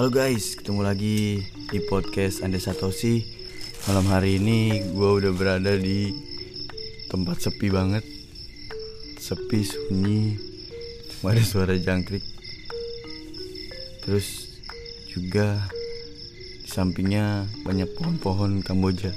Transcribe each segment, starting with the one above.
Halo guys, ketemu lagi di podcast Anda Satoshi. Malam hari ini gue udah berada di tempat sepi banget. Sepi, sunyi Cuma ada suara jangkrik. Terus juga di sampingnya banyak pohon-pohon Kamboja.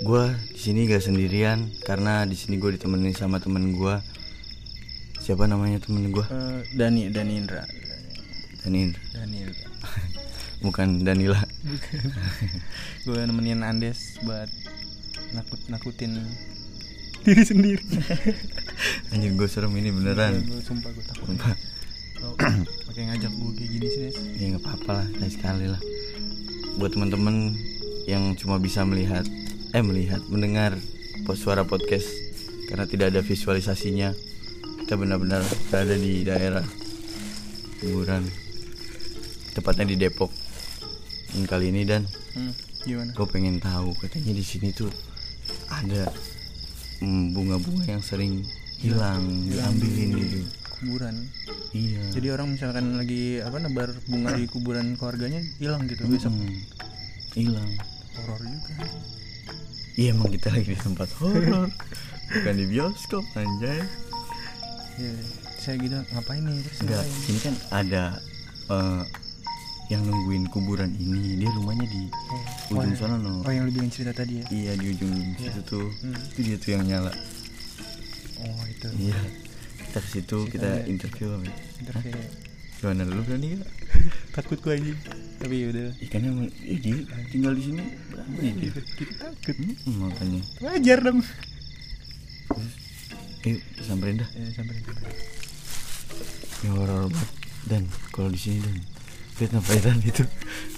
Gue di sini gak sendirian karena di sini gue ditemenin sama temen gue Siapa namanya temen gue? Eh, Dani Dani Indra. Danin Dani Indra. Bukan Danila. Gue nemenin Andes buat nakut nakutin diri sendiri. Anjir gue serem ini beneran. Gue sumpah gue takut. Sumpah. Pakai ngajak gue kayak gini sih Des. Ya nggak apa-apa lah sekali sekali lah. Buat teman-teman yang cuma bisa melihat Eh melihat, mendengar suara podcast Karena tidak ada visualisasinya Kita benar-benar berada di daerah Kuburan Tepatnya di Depok. Dan kali ini dan. Hmm, gimana? Gue pengen tahu katanya di sini tuh ada mm, bunga-bunga yang sering hilang diambilin gitu. kuburan. Iya. Jadi orang misalkan lagi apa nebar bunga di kuburan keluarganya hilang gitu besok. Mm, hilang. Horor juga. Iya emang kita lagi di tempat horor. Bukan di bioskop anjay ya saya gitu ngapain nih? Terus enggak ngapain? ini kan ada eh, yang nungguin kuburan ini. Dia rumahnya di oh, ujung sana no oh yang lu bilang cerita tadi ya? Iya di ujung situ tuh. Hmm. itu dia tuh yang nyala. Oh itu. Iya. Kita ke situ Kita interview ya? Hah? kayak gimana lu berani gak takut gue anjing tapi ya udah. Ikannya emang eh, tinggal di sini. Berani dia. Kita takut. Hmm, makanya. Wajar dong eh samperin dah. Ya sampai sampai ya horor banget. Dan kalau di sini dan. Lihat ngapain itu.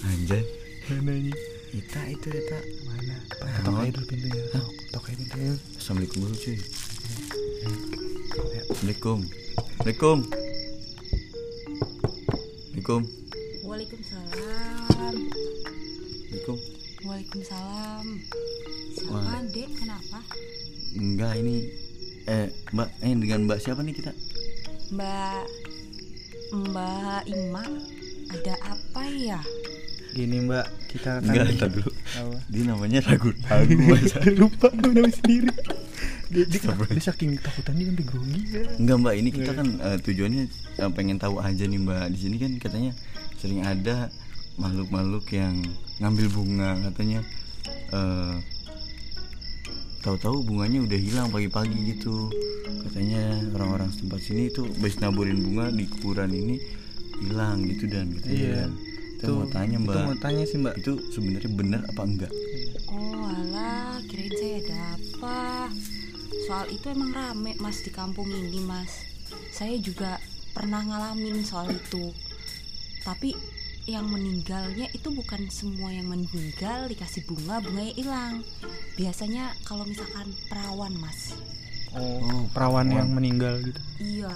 Anjay. Mana nih kita itu ya tak mana? Ketok aja dulu pintunya tok tok aja pintunya assalamualaikum dulu cuy assalamualaikum. Assalamualaikum. Assalamualaikum. Waalaikumsalam. assalamualaikum. Waalaikumsalam. Siapa Wah. dek? Kenapa? enggak ini eh mbak eh dengan mbak siapa nih kita? Mbak Mbak Ima ada apa ya? gini mbak kita akan enggak entar dulu. Apa dia namanya ragu ragu. Masa lupa gue nama sendiri. Dia, dia, dia saking takutan dia sampai grogi ya. Enggak mbak, ini kita kan eh, tujuannya eh, pengen tahu aja nih mbak. Di sini kan katanya sering ada makhluk-makhluk yang ngambil bunga katanya. eh Tahu-tahu bunganya udah hilang pagi-pagi gitu. Katanya orang-orang setempat sini itu habis naburin bunga di kuburan ini hilang gitu dan katanya. Iya. Dan. Kita mau tanya mbak, itu mau tanya sih mbak itu sebenarnya benar apa enggak? Oh alah, kirain saya ada apa? Soal itu emang rame mas di kampung ini mas. Saya juga pernah ngalamin soal itu. Tapi yang meninggalnya itu bukan semua yang meninggal dikasih bunga bunganya hilang. Biasanya kalau misalkan perawan mas, oh, perawan yang meninggal gitu Iya,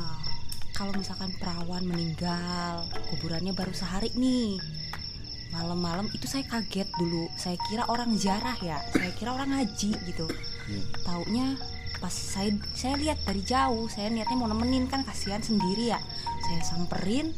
kalau misalkan perawan meninggal, kuburannya baru sehari nih. Malam-malam itu saya kaget dulu. Saya kira orang jarah ya. Saya kira orang haji gitu. Iya. Taunya pas saya saya lihat dari jauh, saya niatnya mau nemenin kan kasihan sendiri ya. Saya samperin.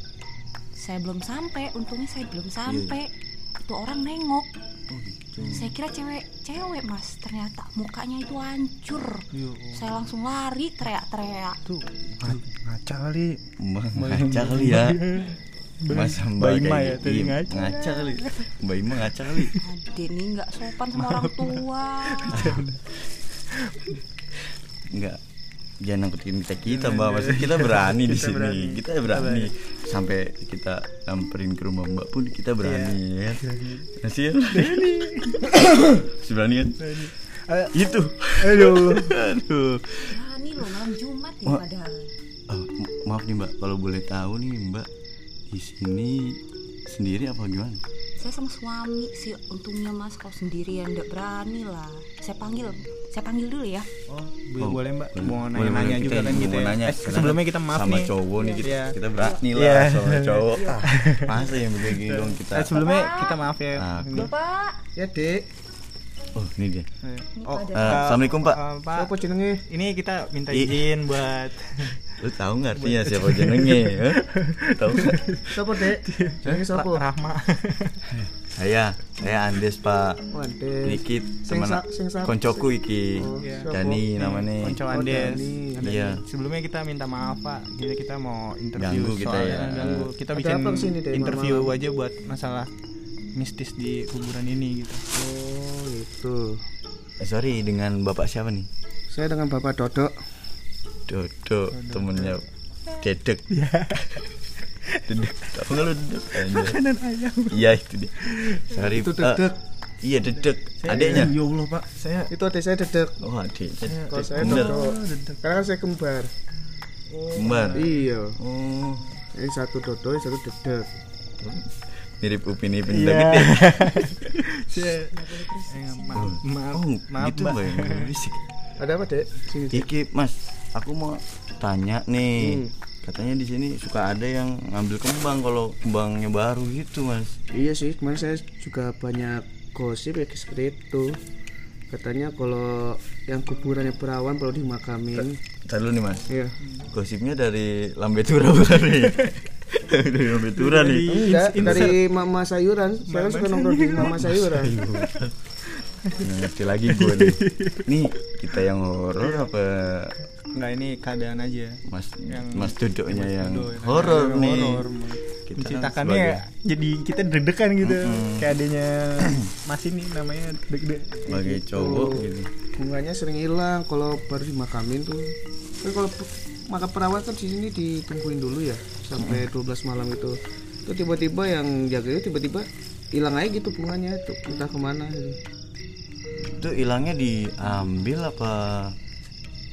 Saya belum sampai, untungnya saya belum sampai. Itu orang nengok. Oh gitu. Saya kira cewek-cewek, Mas. Ternyata mukanya itu hancur. Yo, Saya langsung lari teriak-teriak. tuh nga- ngaca kali ngaca kali ya. Masa mbak Ima ya, tadi Iya, ngaca. ngaca kali. Mbak Ima ngaca kali. Ade nih nggak sopan sama orang tua. Enggak. Jangan nangkutin kita kita mbak. Maksudnya kita berani di sini. berani. Kita berani. Sampai kita samperin ke rumah mbak pun kita berani ya. Masih ya? Masih berani kan? Eh, Itu. aduh. Aduh. Berani loh malam Jumat ya padahal. Oh, ma- Maaf nih mbak. Kalau boleh tahu nih mbak Di sini Sendiri apa gimana? Saya sama suami sih untungnya mas kalau sendirian nggak berani lah. Saya panggil, saya panggil dulu ya. oh, Oh, boleh mbak boleh. mau Boleh, nanya-nanya boleh. juga Kita kan mau gitu ya nanya, Eh, sebelumnya kita maaf sama nih cowok nih kita, Iya. kita berani lah Iya. sama cowok Ah, Masa yang begini dong kita Eh, sebelumnya kita maaf ya Ah. Bapak, ya dek Oh, ini dia. Oh, Eh, Assalamualaikum, Pak. eh, Pak. Siapa jenenge? Ini kita minta I- izin buat Lu tahu nggak artinya siapa jenenge? eh? Tahu nggak? Siapa, Dek? Jenenge Pak siapa? Rahma. Saya, saya Andes, Pak. Wande. Dikit Sing teman koncoku iki. Oh, Iya. Dani namanya. Konco Oh, Andes. Iya. Sebelumnya kita minta maaf Pak. Kita kita mau interview Ganggu kita ya. ganggu. Kita bikin apa ke sini deh, interview aja buat masalah mistis di kuburan ini gitu. Oh, itu. Eh, sorry dengan bapak siapa nih? Saya dengan Bapak Dodok. Dodo, temennya Dedek. Dedek. Tahu nggak lu Dedek? Makanan ayam. Iya itu dia. Sorry. Itu Dedek. iya Dedek. Adiknya. Ya Allah Pak, saya Itu adik saya Dedek. Oh adik. Kalau saya Bener. Dodok. Karena kan saya kembar. Kembar. Iya. Oh. Ini satu Dodok, satu Dedek. Mirip Upin Ipin eh, maaf, maaf, Oh, maaf gitu Mbak. Ya? Berisik. Ada apa, Dek? Sini, Dek. Iki Mas, aku mau tanya nih. Hmm. Katanya di sini suka ada yang ngambil kembang kalau kembangnya baru gitu, Mas. Iya sih, kemarin saya juga banyak gosip ya seperti itu. Katanya kalau yang kuburannya perawan kalau dimakamin. Ntar dulu nih, Mas. Iya. Gosipnya dari Lambetura bukan nih? dari nih. Enggak, dari mama sayuran. Saya kan suka nongkrong di mama sayuran. Nggak ngerti lagi gue nih. Nih, kita yang horor apa Enggak ini keadaan aja. Mas Yang- Mas Duduknya Mas yang horor nih. horor. Kita kan Menceritakannya sebagai- jadi kita deg-degan gitu. Mm-mm. Kayak adanya Mas ini namanya deg-deg. sebagai cowok gitu. Bunganya sering hilang kalau baru dimakamin tuh. Tapi kalau maka perawan kan di sini ditungguin dulu ya sampai 12 malam itu. Itu tiba-tiba yang jaganya tiba-tiba hilang aja gitu bunganya itu entah ke mana gitu. Itu hilangnya diambil apa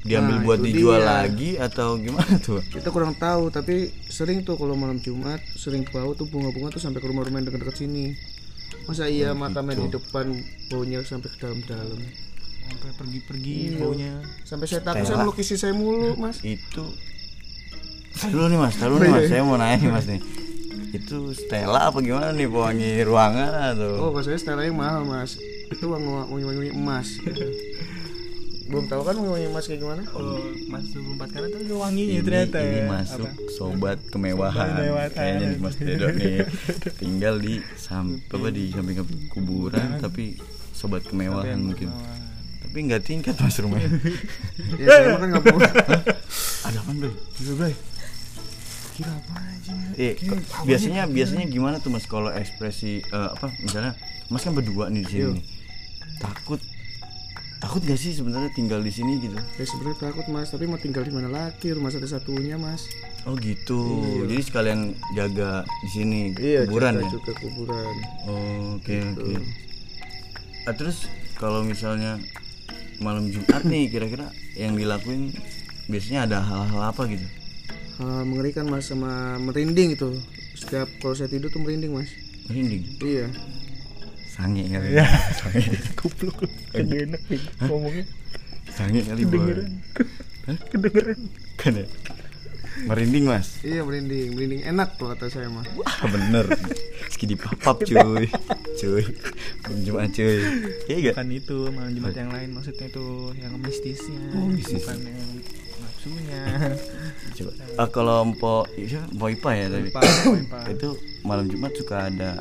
diambil Nah, buat itu dijual dia. lagi atau gimana tuh? Kita kurang tahu tapi sering tuh kalau malam Jumat sering bau tuh bunga-bunga tuh sampai ke rumah-rumah yang dekat-dekat sini. Masa iya makamnya di depan baunya sampai ke dalam-dalam. Sampai pergi-pergi Iya. baunya. Sampai saya takut Stella. saya melukisi saya mulu, Mas. Itu dulu nih mas, dulu nih mas, saya mau nanya nih mas nih Itu Stella apa gimana nih pewangi ruangan atau Oh, kalau saya style yang mahal, Mas. Itu wangi-wangi emas. gitu. Belum tahu kan wangi emas kayak gimana? Oh, Mas 24 karat tuh ada wanginya ini, ternyata ini masuk Apa? sobat kemewahan, kayaknya nih mas Dedo nih tinggal di sampai apa di samping kuburan tapi sobat kemewahan mungkin kemewahan. Tapi nggak tingkat mas rumahnya Ya, saya kan nggak mau. ada apa bro? Kira apa aja? Eh, biasanya biasanya gimana tuh mas kalau ekspresi eh, apa misalnya mas kan berdua nih di sini Iya. nih. takut takut gak sih sebenarnya tinggal di sini gitu Ya sebenarnya takut, Mas, tapi mau tinggal di mana lagi? Rumah satu-satunya, Mas. oh gitu jadi sekalian jaga di sini Iya, kuburan jaga ya juga kuburan. Oh, oke oke Ah, terus kalau misalnya malam Jumat nih kira-kira yang dilakuin biasanya ada hal-hal apa gitu Hal mengerikan, Mas, sama merinding itu. Setiap kalau saya tidur tuh merinding, Mas. merinding Iya. sange kali Iya. sange Goblok. Kagak enak nih ngomongnya. sange kali boy Kedengeran. Kedengeran. kan ya merinding mas Iya, merinding. Merinding enak kalau kata saya, Mas. wah bener Meski dipapap cuy. Cuy. Belum Jumat cuy. Iya gak Bukan itu, malam Jumat yang lain maksudnya itu yang mistisnya. Oh, mistis. Bukan yang nafsunya. coba Ah, kalau empo iya empo ipa ya tadi itu malam Jumat suka ada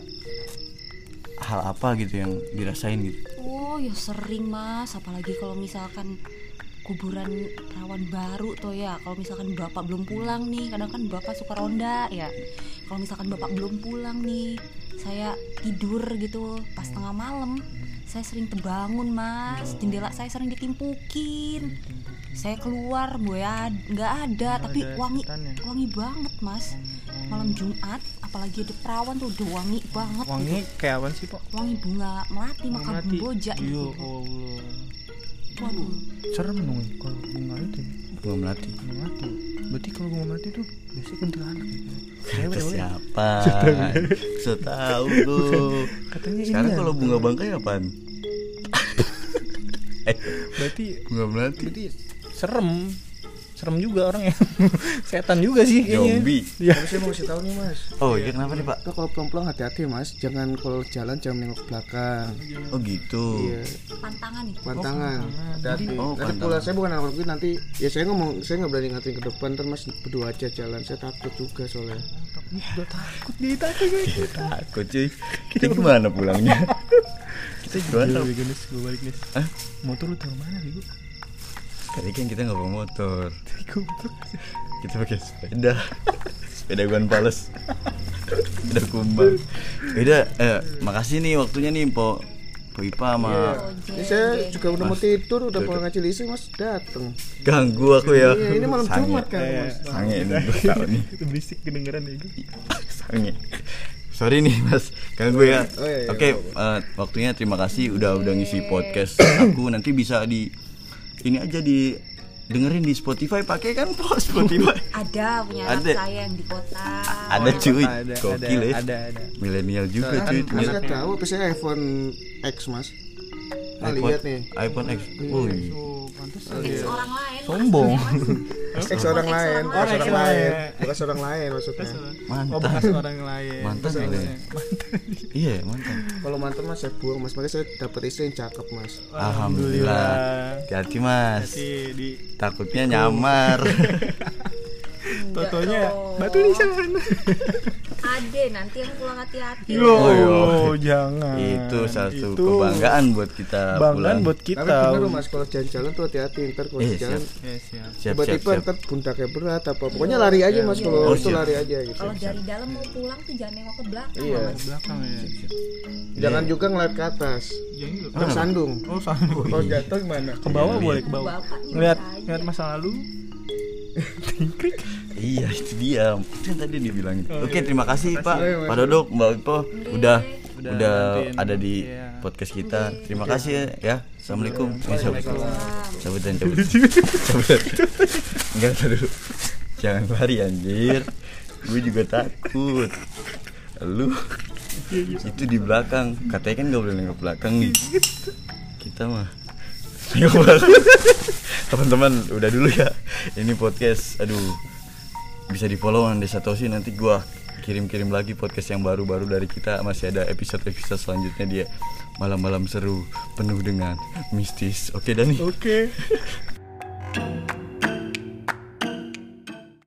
hal apa gitu yang dirasain gitu? Oh ya sering mas, apalagi kalau misalkan kuburan perawan baru tuh ya. Kalau misalkan bapak belum pulang nih, kadang kan bapak suka ronda ya. Kalau misalkan bapak belum pulang nih, saya tidur gitu pas tengah malam. Saya sering terbangun mas, jendela saya sering ditimpukin. Saya keluar, gue nggak ada, tapi ada wangi setannya. wangi banget mas. Malam Jumat, apalagi ada perawan tuh udah wangi banget. Wangi kayak apa sih, Pak? wangi bunga melati maka Melati. boja Iya, gitu. Allah. Waduh. Serem dong kalau bunga itu. bunga melati Bunga melati. Berarti kalau bunga melati tuh biasanya kuntilanak ya. Kata siapa so tahu lu Katanya sekarang ya. kalau bunga bangkai apaan eh Berarti bunga melati berarti serem. Serem juga orangnya. Setan juga sih kayaknya. Zombie. Iya. Tapi saya mau kasih tahu nih mas. Oh iya kenapa nih pak? Itu kalau pelan-pelan hati-hati mas. Jangan kalau jalan jangan nengok belakang. Oh gitu. Iya. Pantangan nih? Pantangan. Hati-hati Oh, nanti pantangan. pula saya bukan anak nanti ya saya ngomong saya nggak berani ngatain ke depan ntar mas berdua aja jalan. Saya takut juga soalnya. Udah takut dia takut gue takut cuy. Kita gimana pulangnya? Kita gimana? Gue balik nis Hah? Motor lu taruh mana nih tadi kan kita nggak bawa motor. Gue kita pakai sepeda. Sepeda Gonpales sepeda kumbang. Udah eh, makasih nih waktunya nih po. Po Ipa sama Iya. Ini saya juga udah mau tidur udah mau ngacil isi mas. Dateng. Ganggu aku ya. Iya ini malam Sange. jumat kan mas. Sange ini gue tahu nih. Itu berisik kedengeran ya gue sange. Sorry nih mas. Ganggu ya. Oh, iya, iya, oke eh, waktunya terima kasih udah udah ngisi podcast aku. Nanti bisa di ini aja di dengerin di Spotify pakai kan po Spotify. Ada punya Ada. anak saya yang di kota. Ada cuy. ada ada gokil ya. ada ada. Milenial juga kan cuy. ternyata. nggak tahu tapi saya iPhone X mas? nah, iPhone- lihat nih. iPhone X. Oh iya. oh Ex orang lain. Sombong. Mas. X orang Ex lain orang bekas lain. orang lain bekas orang lain. Maksudnya oh mantan bekas orang lain. Mantan ya? mantan. Iya mantan. Kalau mantan mas saya buang mas. Makanya saya dapat istri yang cakep mas. Alhamdulillah. Hati-hati mas. Takutnya nyamar. Totonya dong. batu nisan ade nanti yang pulang hati-hati Yo, Oh, iya. jangan. itu satu Itu kebanggaan buat kita Banggaan pulang. buat tapi kita. bener loh, mas kalau jalan-jalan tuh hati-hati ntar kalau Eh, jalan siap. Ya, siap. siap siap tiba-tiba siap ntar pundaknya berat apa pokoknya lari aja mas kalau Oh, itu lari aja gitu kalau dari dalam mau pulang tuh jangan nengok ke belakang Iya. Mas. Belakang ya. jangan juga ngeliat ke atas Jangan gitu. tersandung Oh, sandung. kalau jatuh gimana Ke bawah Iya, boleh ke bawah. Ngeliat ngeliat masa lalu. Iya itu dia. Itu yang tadi dibilangin. Oh, oke iya. terima kasih pak. Iya, Mas. pak Dodok mbak Ipo udah Udah udah nantiin. ada di Iya. podcast kita. Terima kasih ya, ya. Assalamualaikum. Eh, cabut Waalaikumsalam. cabut? Cabut enggak dulu jangan lari anjir. Gue juga takut. Lu itu di belakang. Katanya kan nggak boleh nengok belakang. Nih kita mah nengok belakang teman-teman udah dulu ya. Ini podcast aduh. Bisa di follow Ande Satoshi. Nanti gua kirim-kirim lagi podcast yang baru-baru dari kita. Masih ada episode-episode selanjutnya dia. Malam-malam seru penuh dengan mistis. Oke Dani? Oke.